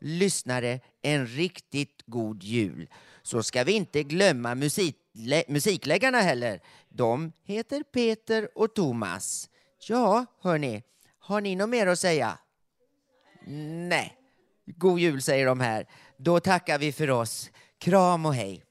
lyssnare en riktigt god jul. Så ska vi inte glömma musiklä musikläggarna heller. De heter Peter och Thomas. Ja, hörni, har ni något mer att säga? Nej. God jul säger de här. Då tackar vi för oss. Kram och hej.